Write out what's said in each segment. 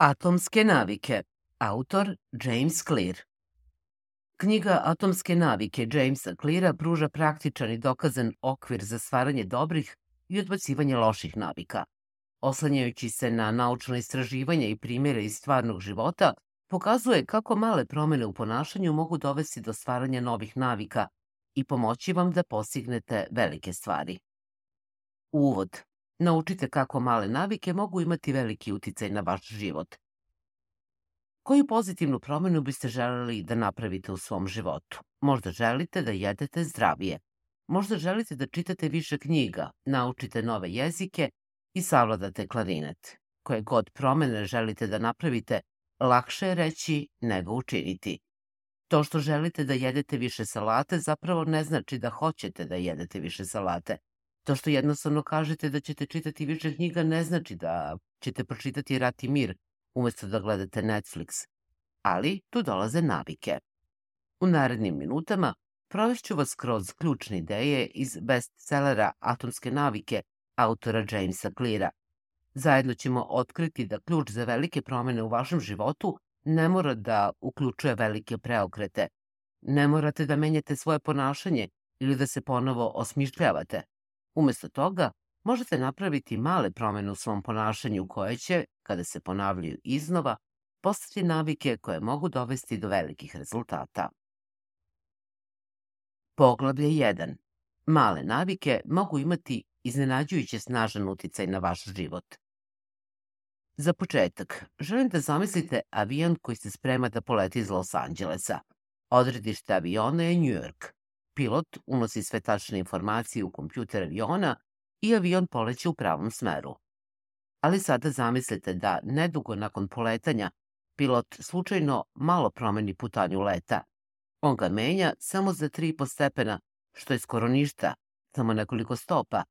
Atomske navike. Autor James Clear. Knjiga Atomske navike Jamesa Cleara pruža praktičan i dokazan okvir za stvaranje dobrih i odbacivanje loših navika. Oslanjajući se na naučno istraživanje i primjere iz stvarnog života, pokazuje kako male promene u ponašanju mogu dovesti do stvaranja novih navika i pomoći vam da postignete velike stvari. Uvod. Naučite kako male navike mogu imati veliki uticaj na vaš život. Koju pozitivnu promenu biste želeli da napravite u svom životu? Možda želite da jedete zdravije. Možda želite da čitate više knjiga, naučite nove jezike i savladate klarinet. Koje god promene želite da napravite, lakše je reći nego učiniti. To što želite da jedete više salate zapravo ne znači da hoćete da jedete više salate. To što jednostavno kažete da ćete čitati više knjiga ne znači da ćete pročitati Rat i mir umesto da gledate Netflix. Ali tu dolaze navike. U narednim minutama provešću vas kroz ključne ideje iz bestsellera Atomske navike autora Jamesa Cleara. Zajedno ćemo otkriti da ključ za velike promene u vašem životu ne mora da uključuje velike preokrete. Ne morate da menjate svoje ponašanje ili da se ponovo osmišljavate. Umesto toga, možete napraviti male promene u svom ponašanju koje će, kada se ponavljaju iznova, postati navike koje mogu dovesti do velikih rezultata. Poglavlje 1. Male navike mogu imati iznenađujuće snažan uticaj na vaš život. Za početak, želim da zamislite avion koji se sprema da poleti iz Los Angelesa. Odredište aviona je New York. Pilot unosi sve tačne informacije u kompjuter aviona i avion poleće u pravom smeru. Ali sada zamislite da, nedugo nakon poletanja, pilot slučajno malo promeni putanju leta. On ga menja samo za 3,5 stepena, što je skoro ništa, samo nekoliko stopa.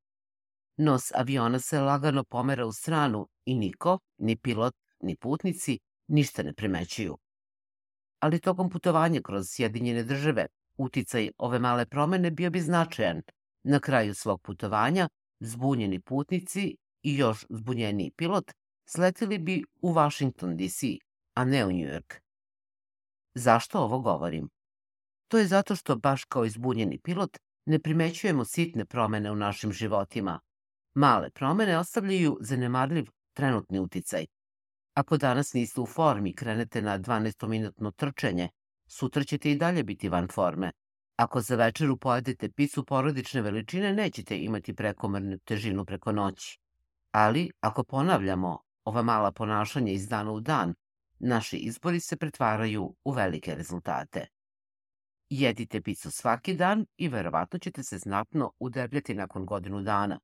Nos aviona se lagano pomera u stranu i niko, ni pilot, ni putnici, ništa ne primećuju. Ali tokom putovanja kroz Sjedinjene države, uticaj ove male promene bio bi značajan. Na kraju svog putovanja, zbunjeni putnici i još zbunjeniji pilot sletili bi u Washington DC, a ne u New York. Zašto ovo govorim? To je zato što, baš kao i zbunjeni pilot, ne primećujemo sitne promene u našim životima. Male promene ostavljaju zanemarljiv trenutni uticaj. Ako danas niste u formi, krenete na 12-minutno trčanje, sutra ćete i dalje biti van forme. Ako za večeru pojedete picu porodične veličine, nećete imati prekomernu težinu preko noći. Ali, ako ponavljamo ova mala ponašanja iz dana u dan, naši izbori se pretvaraju u velike rezultate. Jedite picu svaki dan i verovatno ćete se znatno udebljati nakon godinu dana.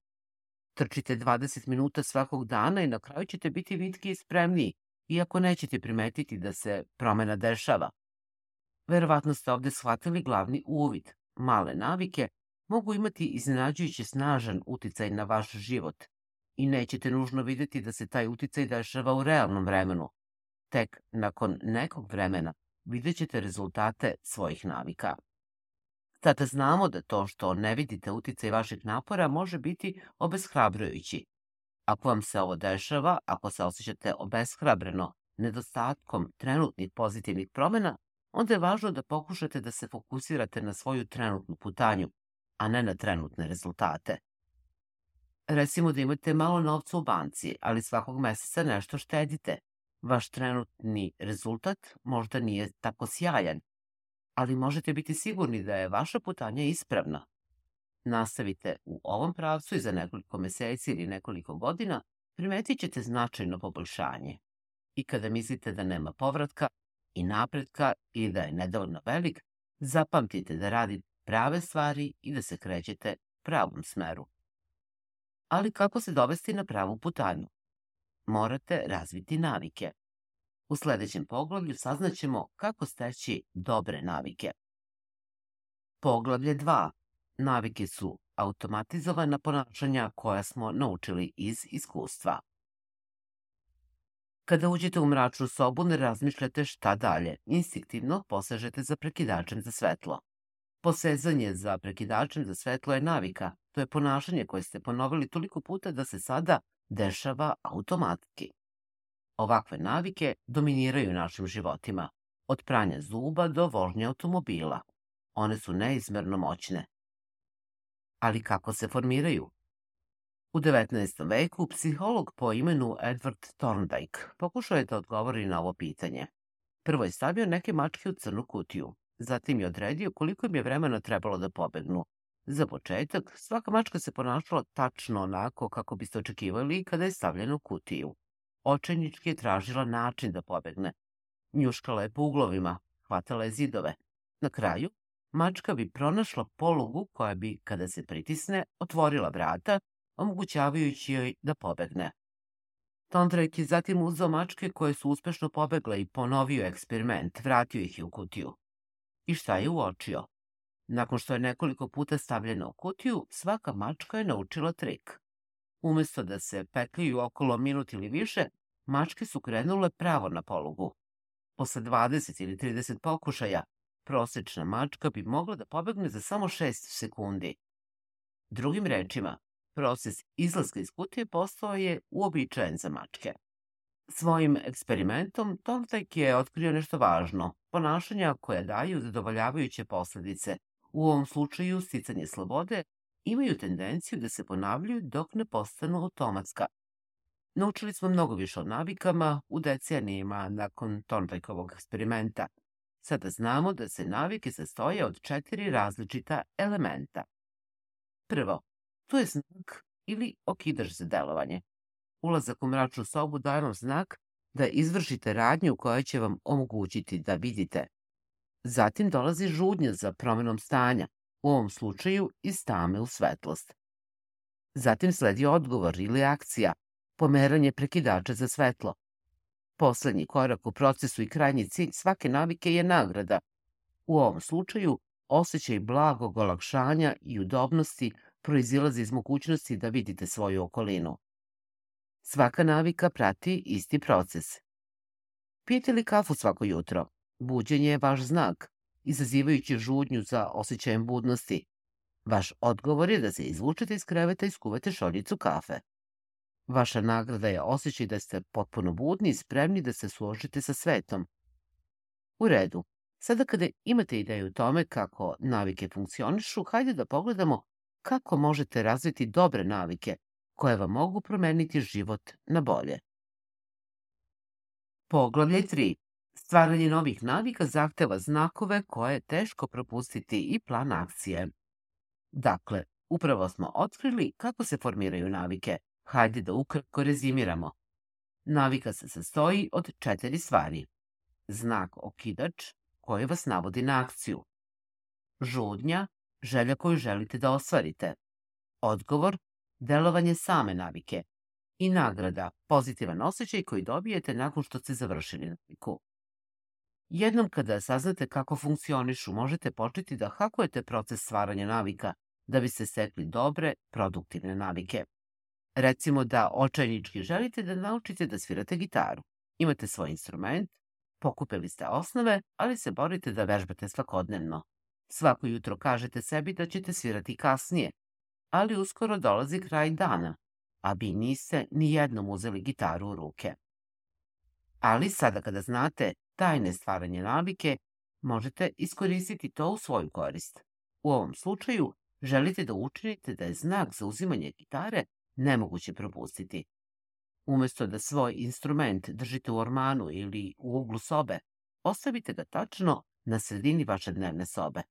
Trčite 20 minuta svakog dana i na kraju ćete biti vitki i spremniji, iako nećete primetiti da se promena dešava. Verovatno ste ovde shvatili glavni uvid. Male navike mogu imati iznenađujuće snažan uticaj na vaš život i nećete nužno videti da se taj uticaj dešava u realnom vremenu. Tek nakon nekog vremena vidjet ćete rezultate svojih navika. Sada znamo da to što ne vidite uticaj vašeg napora može biti obeshrabrujući. Ako vam se ovo dešava, ako se osjećate obeshrabreno nedostatkom trenutnih pozitivnih promena, onda je važno da pokušate da se fokusirate na svoju trenutnu putanju, a ne na trenutne rezultate. Recimo da imate malo novca u banci, ali svakog meseca nešto štedite. Vaš trenutni rezultat možda nije tako sjajan, ali možete biti sigurni da je vaša putanja ispravna. Nastavite u ovom pravcu i za nekoliko meseci ili nekoliko godina primetit ćete značajno poboljšanje. I kada mislite da nema povratka i napretka i da je nedovoljno velik, zapamtite da radite prave stvari i da se krećete pravom smeru. Ali kako se dovesti na pravu putanju? Morate razviti navike. U sledećem poglavlju saznaćemo kako steći dobre navike. Poglavlje 2. Navike su automatizovana ponašanja koja smo naučili iz iskustva. Kada uđete u mračnu sobu, ne razmišljate šta dalje. Instinktivno posežete za prekidačem za svetlo. Posezanje za prekidačem za svetlo je navika. To je ponašanje koje ste ponovili toliko puta da se sada dešava automatski. Ovakve navike dominiraju našim životima, od pranja zuba do vožnje automobila. One su neizmerno moćne. Ali kako se formiraju? U 19. veku psiholog po imenu Edward Thorndike pokušao je da odgovori na ovo pitanje. Prvo je stavio neke mačke u crnu kutiju, zatim je odredio koliko im je vremena trebalo da pobegnu. Za početak, svaka mačka se ponašala tačno onako kako biste očekivali kada je stavljena u kutiju. Očajnički je tražila način da pobegne. Njuškala je po uglovima, hvatala je zidove. Na kraju, mačka bi pronašla polugu koja bi, kada se pritisne, otvorila vrata, omogućavajući joj da pobegne. Tondrake je zatim uzao mačke koje su uspešno pobegle i ponovio eksperiment, vratio ih u kutiju. I šta je uočio? Nakon što je nekoliko puta stavljena u kutiju, svaka mačka je naučila trik. Umesto da se petljaju okolo minut ili više, mačke su krenule pravo na polugu. Posle 20 ili 30 pokušaja, prosečna mačka bi mogla da pobegne za samo 6 sekundi. Drugim rečima, proces izlaska iz kutije postao je uobičajen za mačke. Svojim eksperimentom Thorndike je otkrio nešto važno, ponašanja koja daju zadovoljavajuće posledice, u ovom slučaju sticanje slobode, imaju tendenciju da se ponavljaju dok ne postanu automatska. Naučili smo mnogo više o navikama u decenijima nakon Thorndikeovog eksperimenta. Sada znamo da se navike sastoje od četiri različita elementa. Prvo, to je znak ili okidaš za delovanje. Ulazak u mračnu sobu daje vam znak da izvršite radnju koja će vam omogućiti da vidite. Zatim dolazi žudnja za promenom stanja, u ovom slučaju iz tame u svetlost. Zatim sledi odgovor ili akcija, pomeranje prekidača za svetlo. Poslednji korak u procesu i krajnji cilj svake navike je nagrada. U ovom slučaju osjećaj blagog olakšanja i udobnosti proizilazi iz mogućnosti da vidite svoju okolinu. Svaka navika prati isti proces. Pijete li kafu svako jutro? Buđenje je vaš znak, izazivajući žudnju za osjećajem budnosti. Vaš odgovor je da se izvučete iz kreveta i skuvate šoljicu kafe. Vaša nagrada je osjećaj da ste potpuno budni i spremni da se suožite sa svetom. U redu. Sada kada imate ideju o tome kako navike funkcionišu, hajde da pogledamo kako možete razviti dobre navike koje vam mogu promeniti život na bolje. Poglavlje 3. Stvaranje novih navika zahteva znakove koje je teško propustiti i plan akcije. Dakle, upravo smo otkrili kako se formiraju navike. Hajde da ukratko rezimiramo. Navika se sastoji od četiri stvari. Znak okidač koji vas navodi na akciju. Žudnja, želja koju želite da ostvarite. Odgovor, delovanje same navike. I nagrada, pozitivan osjećaj koji dobijete nakon što ste završili naviku. Jednom kada saznate kako funkcionišu, možete početi da hakujete proces stvaranja navika da biste stekli dobre, produktivne navike. Recimo da očajnički želite da naučite da svirate gitaru. Imate svoj instrument, pokupili ste osnove, ali se borite da vežbate svakodnevno. Svako jutro kažete sebi da ćete svirati kasnije, ali uskoro dolazi kraj dana, a vi niste ni jednom uzeli gitaru u ruke. Ali sada kada znate tajne stvaranje navike, možete iskoristiti to u svoju korist. U ovom slučaju želite da učinite da je znak za uzimanje gitare nemoguće propustiti. Umesto da svoj instrument držite u ormanu ili u uglu sobe, ostavite ga tačno na sredini vaše dnevne sobe.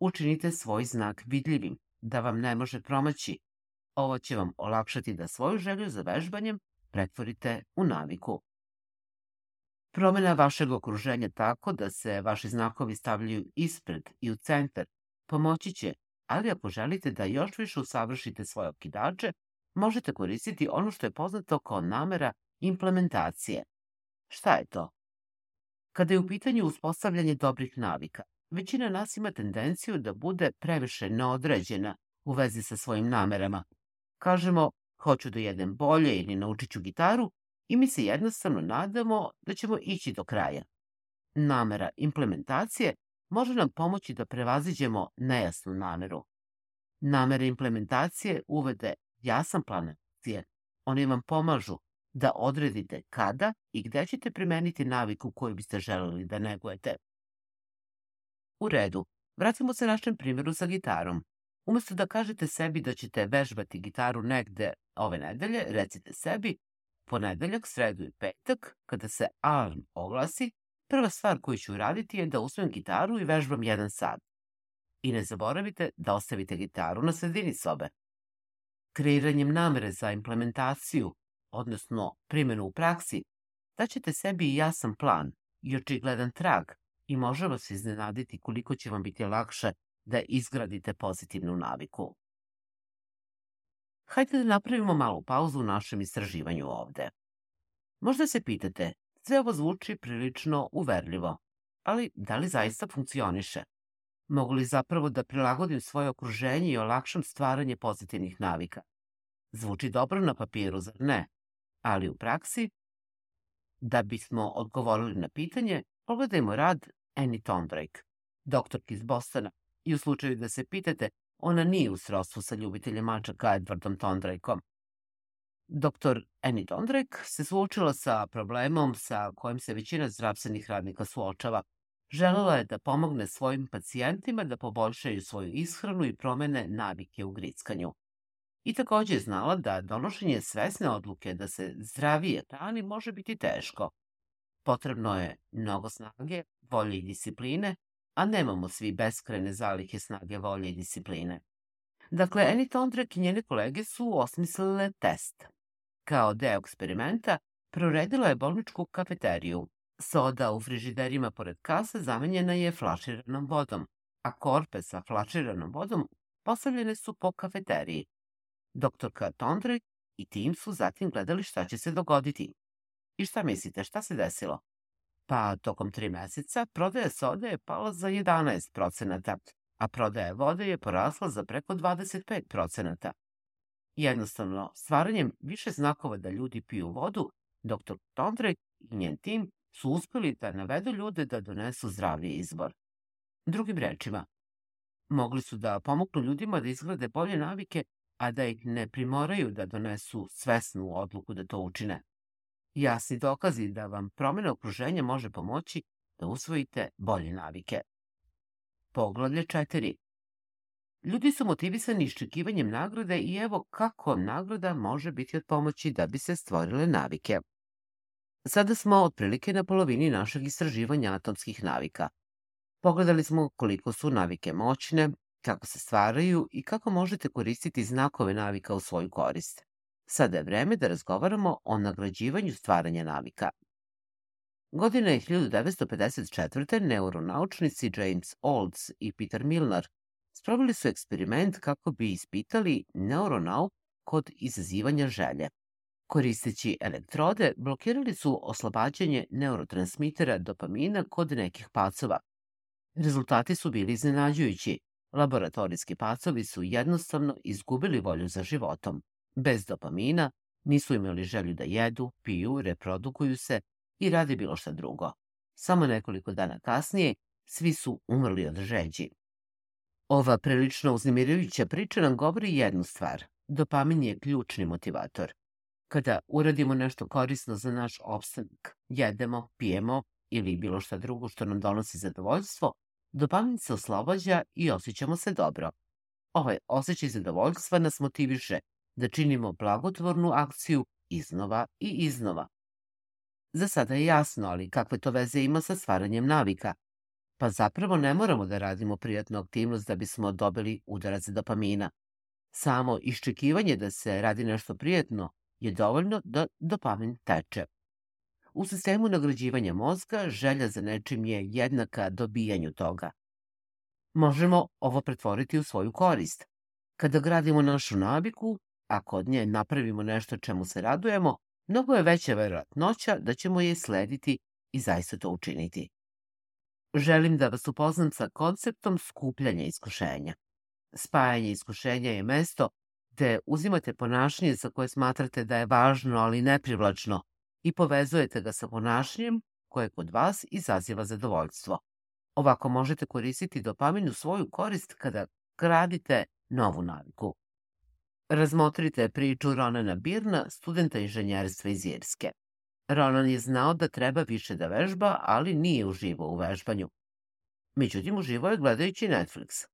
Učinite svoj znak vidljivim, da vam ne može promaći. Ovo će vam olakšati da svoju želju za vežbanjem pretvorite u naviku. Promena vašeg okruženja tako da se vaši znakovi stavljaju ispred i u centar pomoći će, ali ako želite da još više usavršite svoje okidače, možete koristiti ono što je poznato kao namera implementacije. Šta je to? Kada je u pitanju uspostavljanje dobrih navika, većina nas ima tendenciju da bude previše neodređena u vezi sa svojim namerama. Kažemo, hoću da jedem bolje ili naučit ću gitaru i mi se jednostavno nadamo da ćemo ići do kraja. Namera implementacije može nam pomoći da prevaziđemo nejasnu nameru. Namere implementacije uvede jasan plan akcije. Oni vam pomažu da odredite kada i gde ćete primeniti naviku koju biste želeli da negujete. U redu, vratimo se našem primjeru sa gitarom. Umesto da kažete sebi da ćete vežbati gitaru negde ove nedelje, recite sebi ponedeljak, sredu i petak, kada se alarm oglasi, prva stvar koju ću uraditi je da uzmem gitaru i vežbam jedan sat. I ne zaboravite da ostavite gitaru na sredini sobe. Kreiranjem namere za implementaciju, odnosno primjenu u praksi, daćete sebi jasan plan i očigledan trag i može vas iznenaditi koliko će vam biti lakše da izgradite pozitivnu naviku. Hajde da napravimo malu pauzu u našem istraživanju ovde. Možda se pitate, sve ovo zvuči prilično uverljivo, ali da li zaista funkcioniše? Mogu li zapravo da prilagodim svoje okruženje i olakšam stvaranje pozitivnih navika? Zvuči dobro na papiru, zar ne? Ali u praksi? Da bismo odgovorili na pitanje, pogledajmo rad Annie Tondrake, doktorki iz Bostona, i u slučaju da se pitate, ona nije u srodstvu sa ljubiteljem mačaka Edwardom Tondrakeom. Dr. Annie Tondrake se suočila sa problemom sa kojim se većina zdravstvenih radnika suočava. Želela je da pomogne svojim pacijentima da poboljšaju svoju ishranu i promene navike u grickanju. I takođe je znala da donošenje svesne odluke da se zdravije hrani može biti teško. Potrebno je mnogo snage, volje i discipline, a nemamo svi beskrene zalihe snage volje i discipline. Dakle, Annie Tondrek i njene kolege su osmislile test. Kao deo eksperimenta, proredila je bolničku kafeteriju. Soda u frižiderima pored kase zamenjena je flaširanom vodom, a korpe sa flaširanom vodom postavljene su po kafeteriji. Doktorka Tondrek i tim su zatim gledali šta će se dogoditi. I šta mislite, šta se desilo? Pa tokom tri meseca prodaja sode je pala za 11 procenata, a prodaja vode je porasla za preko 25 procenata. Jednostavno, stvaranjem više znakova da ljudi piju vodu, dr. Tondrek i njen tim su uspeli da navedu ljude da donesu zdravlji izbor. Drugim rečima, mogli su da pomognu ljudima da izgrade bolje navike, a da ih ne primoraju da donesu svesnu odluku da to učine. Jasni dokazi da vam promjena okruženja može pomoći da usvojite bolje navike. Poglavlje 4. Ljudi su motivisani iščekivanjem nagrade i evo kako nagrada može biti od pomoći da bi se stvorile navike. Sada smo otprilike na polovini našeg istraživanja atomskih navika. Pogledali smo koliko su navike moćne, kako se stvaraju i kako možete koristiti znakove navika u svoju korist. Sada je vreme da razgovaramo o nagrađivanju stvaranja navika. Godine je 1954. neuronaučnici James Olds i Peter Milner sproveli su eksperiment kako bi ispitali neuronauk kod izazivanja želje. Koristeći elektrode, blokirali su oslobađanje neurotransmitera dopamina kod nekih pacova. Rezultati su bili iznenađujući. Laboratorijski pacovi su jednostavno izgubili volju za životom. Bez dopamina nisu imali želju da jedu, piju, reprodukuju se i radi bilo šta drugo. Samo nekoliko dana kasnije svi su umrli od žeđi. Ova prilično uznemirujuća priča nam govori jednu stvar. Dopamin je ključni motivator. Kada uradimo nešto korisno za naš opstanak, jedemo, pijemo ili bilo šta drugo što nam donosi zadovoljstvo, dopamin se oslobađa i osjećamo se dobro. Ovaj osjećaj zadovoljstva nas motiviše da činimo blagotvornu akciju iznova i iznova. Za sada je jasno, ali kakve to veze ima sa stvaranjem navika? Pa zapravo ne moramo da radimo prijatnu aktivnost da bismo dobili udarac dopamina. Samo iščekivanje da se radi nešto prijatno je dovoljno da dopamin teče. U sistemu nagrađivanja mozga želja za nečim je jednaka dobijanju toga. Možemo ovo pretvoriti u svoju korist. Kada gradimo našu naviku, Ako od nje napravimo nešto čemu se radujemo, mnogo je veća verovatnoća da ćemo je slediti i zaista to učiniti. Želim da vas upoznam sa konceptom skupljanja iskušenja. Spajanje iskušenja je mesto gde uzimate ponašanje za koje smatrate da je važno, ali neprivlačno i povezujete ga sa ponašanjem koje kod vas izaziva zadovoljstvo. Ovako možete koristiti dopamin u svoju korist kada gradite novu naviku. Razmotrite priču Ronana Birna, studenta inženjerstva iz Irske. Ronan je znao da treba više da vežba, ali nije uživao u vežbanju. Međutim, uživo je gledajući Netflix.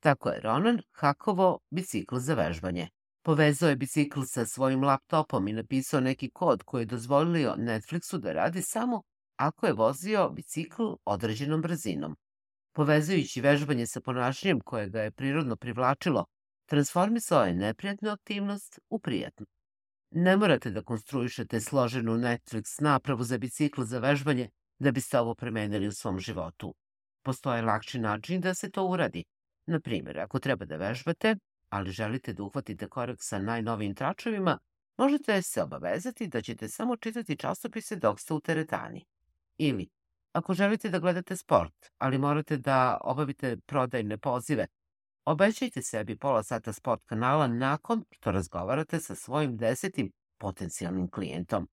Tako je Ronan hakovo bicikl za vežbanje. Povezao je bicikl sa svojim laptopom i napisao neki kod koji je dozvolio Netflixu da radi samo ako je vozio bicikl određenom brzinom. Povezujući vežbanje sa ponašanjem koje ga je prirodno privlačilo, transformisao je neprijatnu aktivnost u prijatnu. Ne morate da konstruišete složenu Netflix napravu za bicikl za vežbanje da biste ovo premenili u svom životu. Postoje lakši način da se to uradi. Na primjer, ako treba da vežbate, ali želite da uhvatite korak sa najnovijim tračevima, možete se obavezati da ćete samo čitati časopise dok ste u teretani. Ili, ako želite da gledate sport, ali morate da obavite prodajne pozive, obećajte sebi pola sata sport kanala nakon što razgovarate sa svojim desetim potencijalnim klijentom.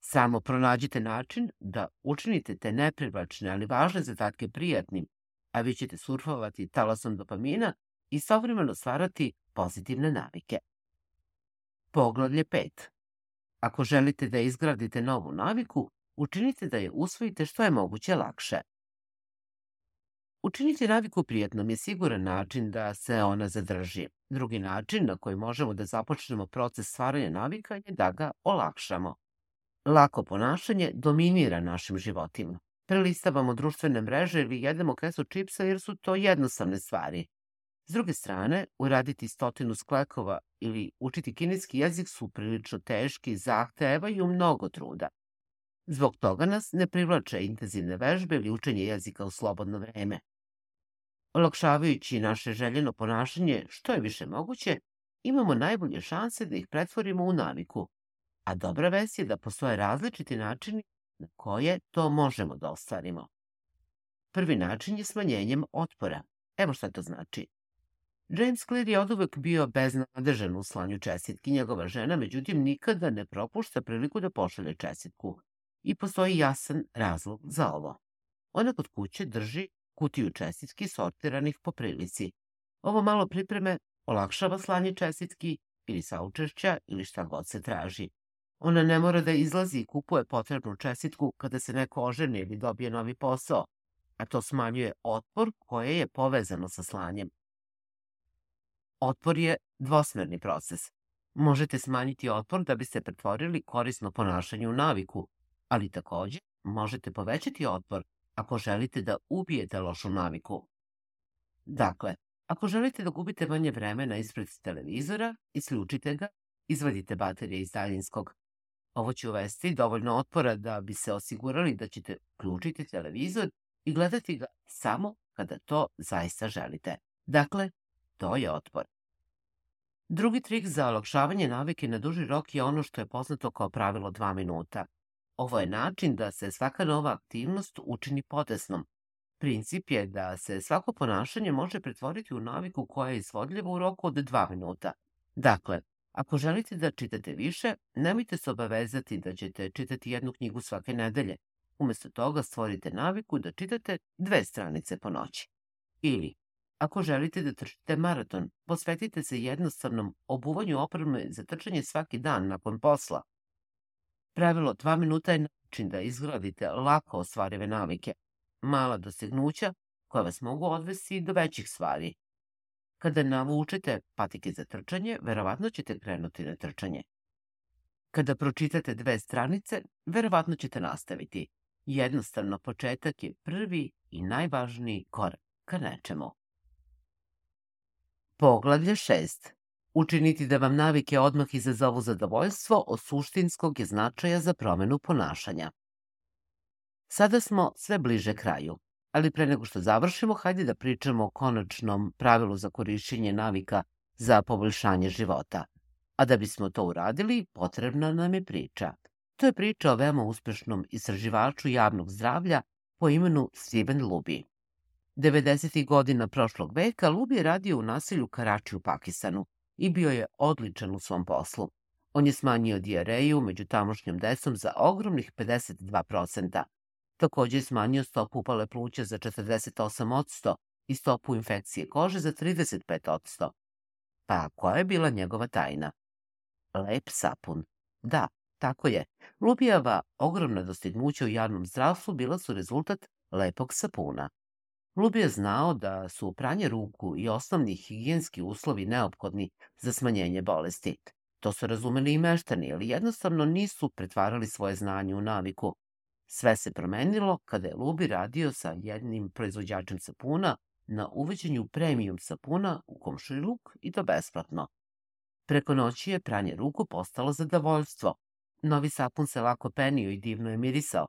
Samo pronađite način da učinite te neprivlačne, ali važne zadatke prijatnim, a vi ćete surfovati talasom dopamina i savremeno stvarati pozitivne navike. Poglavlje 5. Ako želite da izgradite novu naviku, učinite da je usvojite što je moguće lakše. Učiniti naviku prijetnom je siguran način da se ona zadrži. Drugi način na koji možemo da započnemo proces stvaranja navika je da ga olakšamo. Lako ponašanje dominira našim životima. Prelistavamo društvene mreže ili jedemo kesu čipsa jer su to jednostavne stvari. S druge strane, uraditi stotinu sklekova ili učiti kineski jezik su prilično teški i zahtevaju mnogo truda. Zbog toga nas ne privlače intenzivne vežbe ili učenje jezika u slobodno vreme. Olakšavajući naše željeno ponašanje što je više moguće, imamo najbolje šanse da ih pretvorimo u naviku. A dobra vest je da postoje različiti načini na koje to možemo da ostvarimo. Prvi način je smanjenjem otpora. Evo šta to znači. James Clear je oduvek bio beznadežan u slanju čestitki. Njegova žena, međutim, nikada ne propušta priliku da pošalje čestitku. I postoji jasan razlog za ovo. Ona kod kuće drži kutiju čestitki sortiranih po prilici. Ovo malo pripreme olakšava slanje čestitki ili saučešća ili šta god se traži. Ona ne mora da izlazi i kupuje potrebnu čestitku kada se neko oženi ili dobije novi posao, a to smanjuje otpor koje je povezano sa slanjem. Otpor je dvosmerni proces. Možete smanjiti otpor da biste pretvorili korisno ponašanje u naviku, ali takođe možete povećati otpor ako želite da ubijete lošu naviku. Dakle, ako želite da gubite manje vremena ispred televizora, isključite ga, izvadite baterije iz daljinskog. Ovo će uvesti dovoljno otpora da bi se osigurali da ćete uključiti televizor i gledati ga samo kada to zaista želite. Dakle, to je otpor. Drugi trik za olakšavanje navike na duži rok je ono što je poznato kao pravilo 2 minuta. Ovo je način da se svaka nova aktivnost učini potesnom. Princip je da se svako ponašanje može pretvoriti u naviku koja je izvodljiva u roku od 2 minuta. Dakle, ako želite da čitate više, nemojte se obavezati da ćete čitati jednu knjigu svake nedelje. Umesto toga stvorite naviku da čitate dve stranice po noći. Ili, ako želite da trčite maraton, posvetite se jednostavnom obuvanju opreme za trčanje svaki dan nakon posla – Pravilo 2 minuta je način da izgradite lako ostvarive navike, mala dostignuća koja vas mogu odvesti do većih stvari. Kada navučete patike za trčanje, verovatno ćete krenuti na trčanje. Kada pročitate dve stranice, verovatno ćete nastaviti. Jednostavno, početak je prvi i najvažniji korak ka nečemu. Poglavlje 6. Učiniti da vam navike odmah izazovu zadovoljstvo od suštinskog je značaja za promenu ponašanja. Sada smo sve bliže kraju, ali pre nego što završimo, hajde da pričamo o konačnom pravilu za korišćenje navika za poboljšanje života. A da bismo to uradili, potrebna nam je priča. To je priča o veoma uspešnom istraživaču javnog zdravlja po imenu Steven Luby. 90. godina prošlog veka Luby je radio u nasilju Karači u Pakistanu i bio je odličan u svom poslu. On je smanjio dijareju među tamošnjom decom za ogromnih 52%. Takođe je smanjio stopu upale pluća za 48% i stopu infekcije kože za 35%. Pa koja je bila njegova tajna? Lep sapun. Da, tako je. Lubijava ogromna dostignuća u javnom zdravstvu bila su rezultat lepog sapuna. Lubi je znao da su pranje ruku i osnovni higijenski uslovi neophodni za smanjenje bolesti. To su razumeli i meštani, ali jednostavno nisu pretvarali svoje znanje u naviku. Sve se promenilo kada je Lubi radio sa jednim proizvođačem sapuna na uveđenju premium sapuna u komšiluk i to besplatno. Preko noći je pranje ruku postalo zadovoljstvo. Novi sapun se lako penio i divno je mirisao.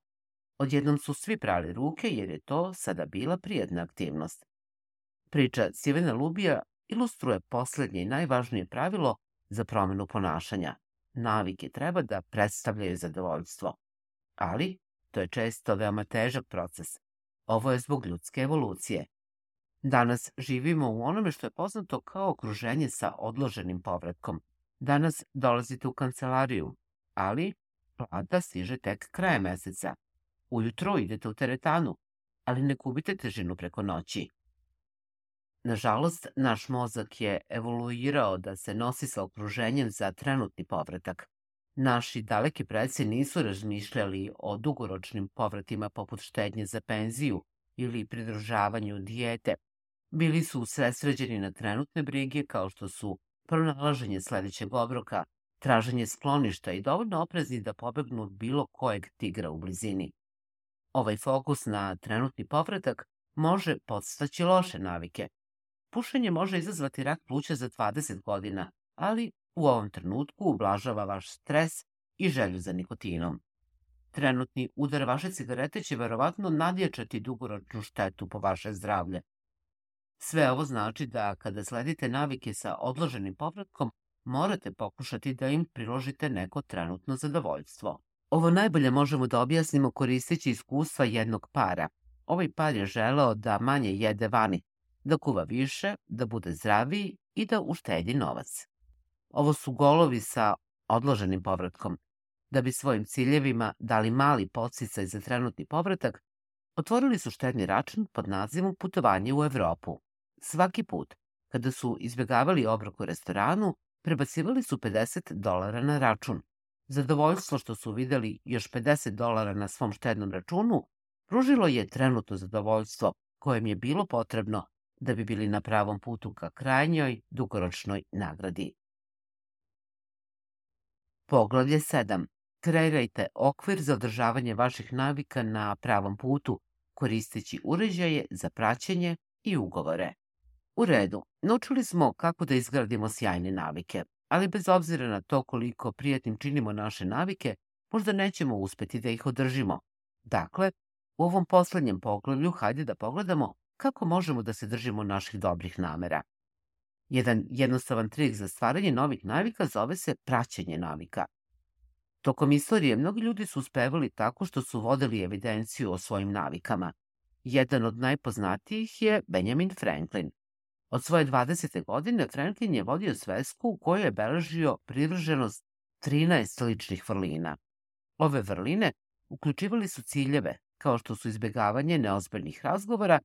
Odjednom su svi prali ruke jer je to sada bila prijedna aktivnost. Priča Sivena Lubija ilustruje poslednje i najvažnije pravilo za promenu ponašanja. Navike treba da predstavljaju zadovoljstvo. Ali, to je često veoma težak proces. Ovo je zbog ljudske evolucije. Danas živimo u onome što je poznato kao okruženje sa odloženim povratkom. Danas dolazite u kancelariju, ali plata stiže tek kraje meseca. Ujutro idete u teretanu, ali ne gubite težinu preko noći. Nažalost, naš mozak je evoluirao da se nosi sa okruženjem za trenutni povratak. Naši daleki preci nisu razmišljali o dugoročnim povratima poput štednje za penziju ili pridružavanju dijete. Bili su svesređeni na trenutne brige kao što su pronalaženje sledećeg obroka, traženje skloništa i dovoljno oprezni da pobegnu od bilo kojeg tigra u blizini. Ovaj fokus na trenutni povratak može podstaći loše navike. Pušenje može izazvati rak pluća za 20 godina, ali u ovom trenutku ublažava vaš stres i želju za nikotinom. Trenutni udar vaše cigarete će verovatno nadječati dugoročnu štetu po vaše zdravlje. Sve ovo znači da kada sledite navike sa odloženim povratkom, morate pokušati da im priložite neko trenutno zadovoljstvo. Ovo najbolje možemo da objasnimo koristeći iskustva jednog para. Ovaj par je želeo da manje jede vani, da kuva više, da bude zdraviji i da uštedi novac. Ovo su golovi sa odloženim povratkom. Da bi svojim ciljevima dali mali podsticaj za trenutni povratak, otvorili su štedni račun pod nazivom putovanje u Evropu. Svaki put, kada su izbjegavali obrok u restoranu, prebacivali su 50 dolara na račun. Zadovoljstvo što su videli još 50 dolara na svom štednom računu, pružilo je trenutno zadovoljstvo kojem je bilo potrebno da bi bili na pravom putu ka krajnjoj dugoročnoj nagradi. Poglavlje 7. Kreirajte okvir za održavanje vaših navika na pravom putu, koristeći uređaje za praćenje i ugovore. U redu, naučili smo kako da izgradimo sjajne navike, ali bez obzira na to koliko prijatnim činimo naše navike, možda nećemo uspeti da ih održimo. Dakle, u ovom poslednjem poglavlju hajde da pogledamo kako možemo da se držimo naših dobrih namera. Jedan jednostavan trik za stvaranje novih navika zove se praćenje navika. Tokom istorije mnogi ljudi su uspevali tako što su vodili evidenciju o svojim navikama. Jedan od najpoznatijih je Benjamin Franklin. Od svoje 20. godine Franklin je vodio svesku u kojoj je beležio privrženost 13 ličnih vrlina. Ove vrline uključivali su ciljeve, kao što su izbegavanje neozbiljnih razgovora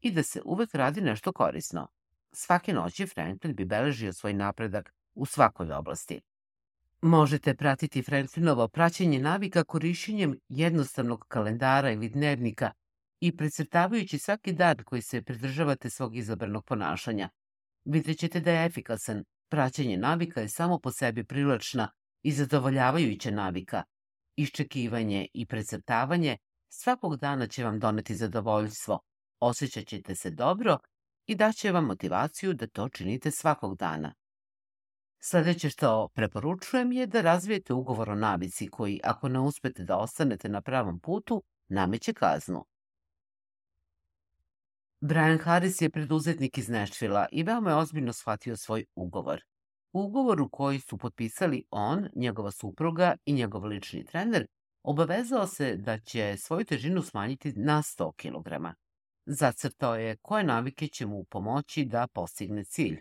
i da se uvek radi nešto korisno. Svake noći Franklin bi beležio svoj napredak u svakoj oblasti. Možete pratiti Franklinovo praćenje navika korišćenjem jednostavnog kalendara ili dnevnika i precrtavajući svaki dan koji se pridržavate svog izabranog ponašanja. Vidjet ćete da je efikasan. Praćenje navika je samo po sebi privlačna i zadovoljavajuća navika. Iščekivanje i precrtavanje svakog dana će vam doneti zadovoljstvo. Osjećat ćete se dobro i daće vam motivaciju da to činite svakog dana. Sledeće što preporučujem je da razvijete ugovor o navici koji, ako ne uspete da ostanete na pravom putu, nameće kaznu. Brian Harris je preduzetnik iz Nashvilla i veoma je ozbiljno shvatio svoj ugovor. U ugovoru koji su potpisali on, njegova supruga i njegov lični trener, obavezao se da će svoju težinu smanjiti na 100 kg. Zacrtao je koje navike će mu pomoći da postigne cilj.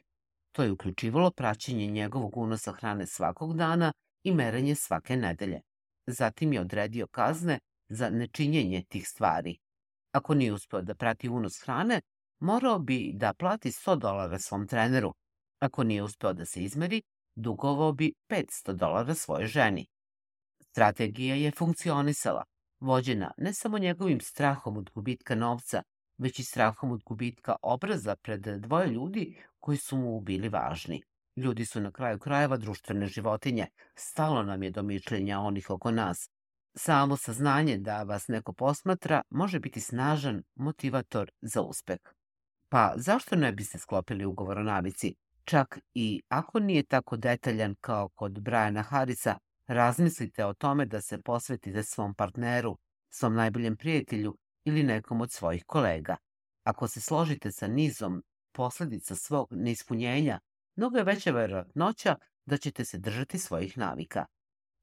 To je uključivalo praćenje njegovog unosa hrane svakog dana i merenje svake nedelje. Zatim je odredio kazne za nečinjenje tih stvari. Ako nije uspeo da prati unos hrane, morao bi da plati 100 dolara svom treneru. Ako nije uspeo da se izmeri, dugovao bi 500 dolara svoje ženi. Strategija je funkcionisala, vođena ne samo njegovim strahom od gubitka novca, već i strahom od gubitka obraza pred dvoje ljudi koji su mu bili važni. Ljudi su na kraju krajeva društvene životinje. Stalo nam je do mišljenja onih oko nas. Samo saznanje da vas neko posmatra može biti snažan motivator za uspeh. Pa zašto ne biste sklopili ugovor o navici? Čak i ako nije tako detaljan kao kod Briana Harrisa, razmislite o tome da se posvetite svom partneru, svom najboljem prijatelju ili nekom od svojih kolega. Ako se složite sa nizom posledica svog neispunjenja, mnogo je veća verovatnoća da ćete se držati svojih navika.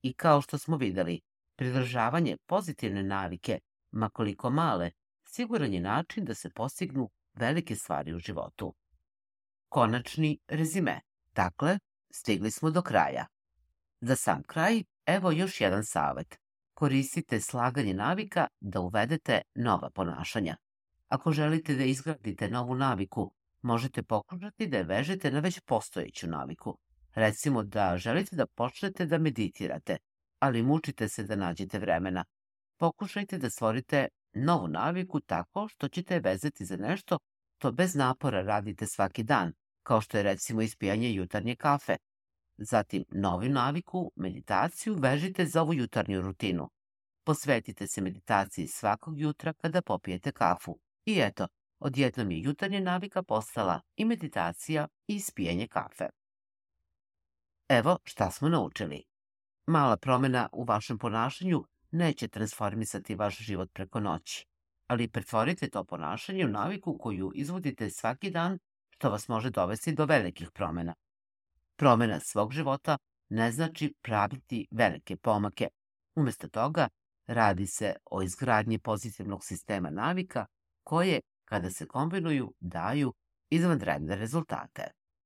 I kao što smo videli, pridržavanje pozitivne navike, makoliko male, siguran je način da se postignu velike stvari u životu. Konačni rezime. Dakle, stigli smo do kraja. Za sam kraj, evo još jedan savet. Koristite slaganje navika da uvedete nova ponašanja. Ako želite da izgradite novu naviku, možete pokušati da je vežete na već postojeću naviku. Recimo da želite da počnete da meditirate, ali mučite se da nađete vremena. Pokušajte da stvorite novu naviku tako što ćete je vezati za nešto to bez napora radite svaki dan, kao što je recimo ispijanje jutarnje kafe. Zatim, novu naviku, meditaciju, vežite za ovu jutarnju rutinu. Posvetite se meditaciji svakog jutra kada popijete kafu. I eto, odjednom je jutarnja navika postala i meditacija i ispijanje kafe. Evo šta smo naučili. Mala promena u vašem ponašanju neće transformisati vaš život preko noći, ali pretvorite to ponašanje u naviku koju izvodite svaki dan, što vas može dovesti do velikih promena. Promena svog života ne znači praviti velike pomake. Umesto toga, radi se o izgradnji pozitivnog sistema navika koje, kada se kombinuju, daju izvanredne rezultate.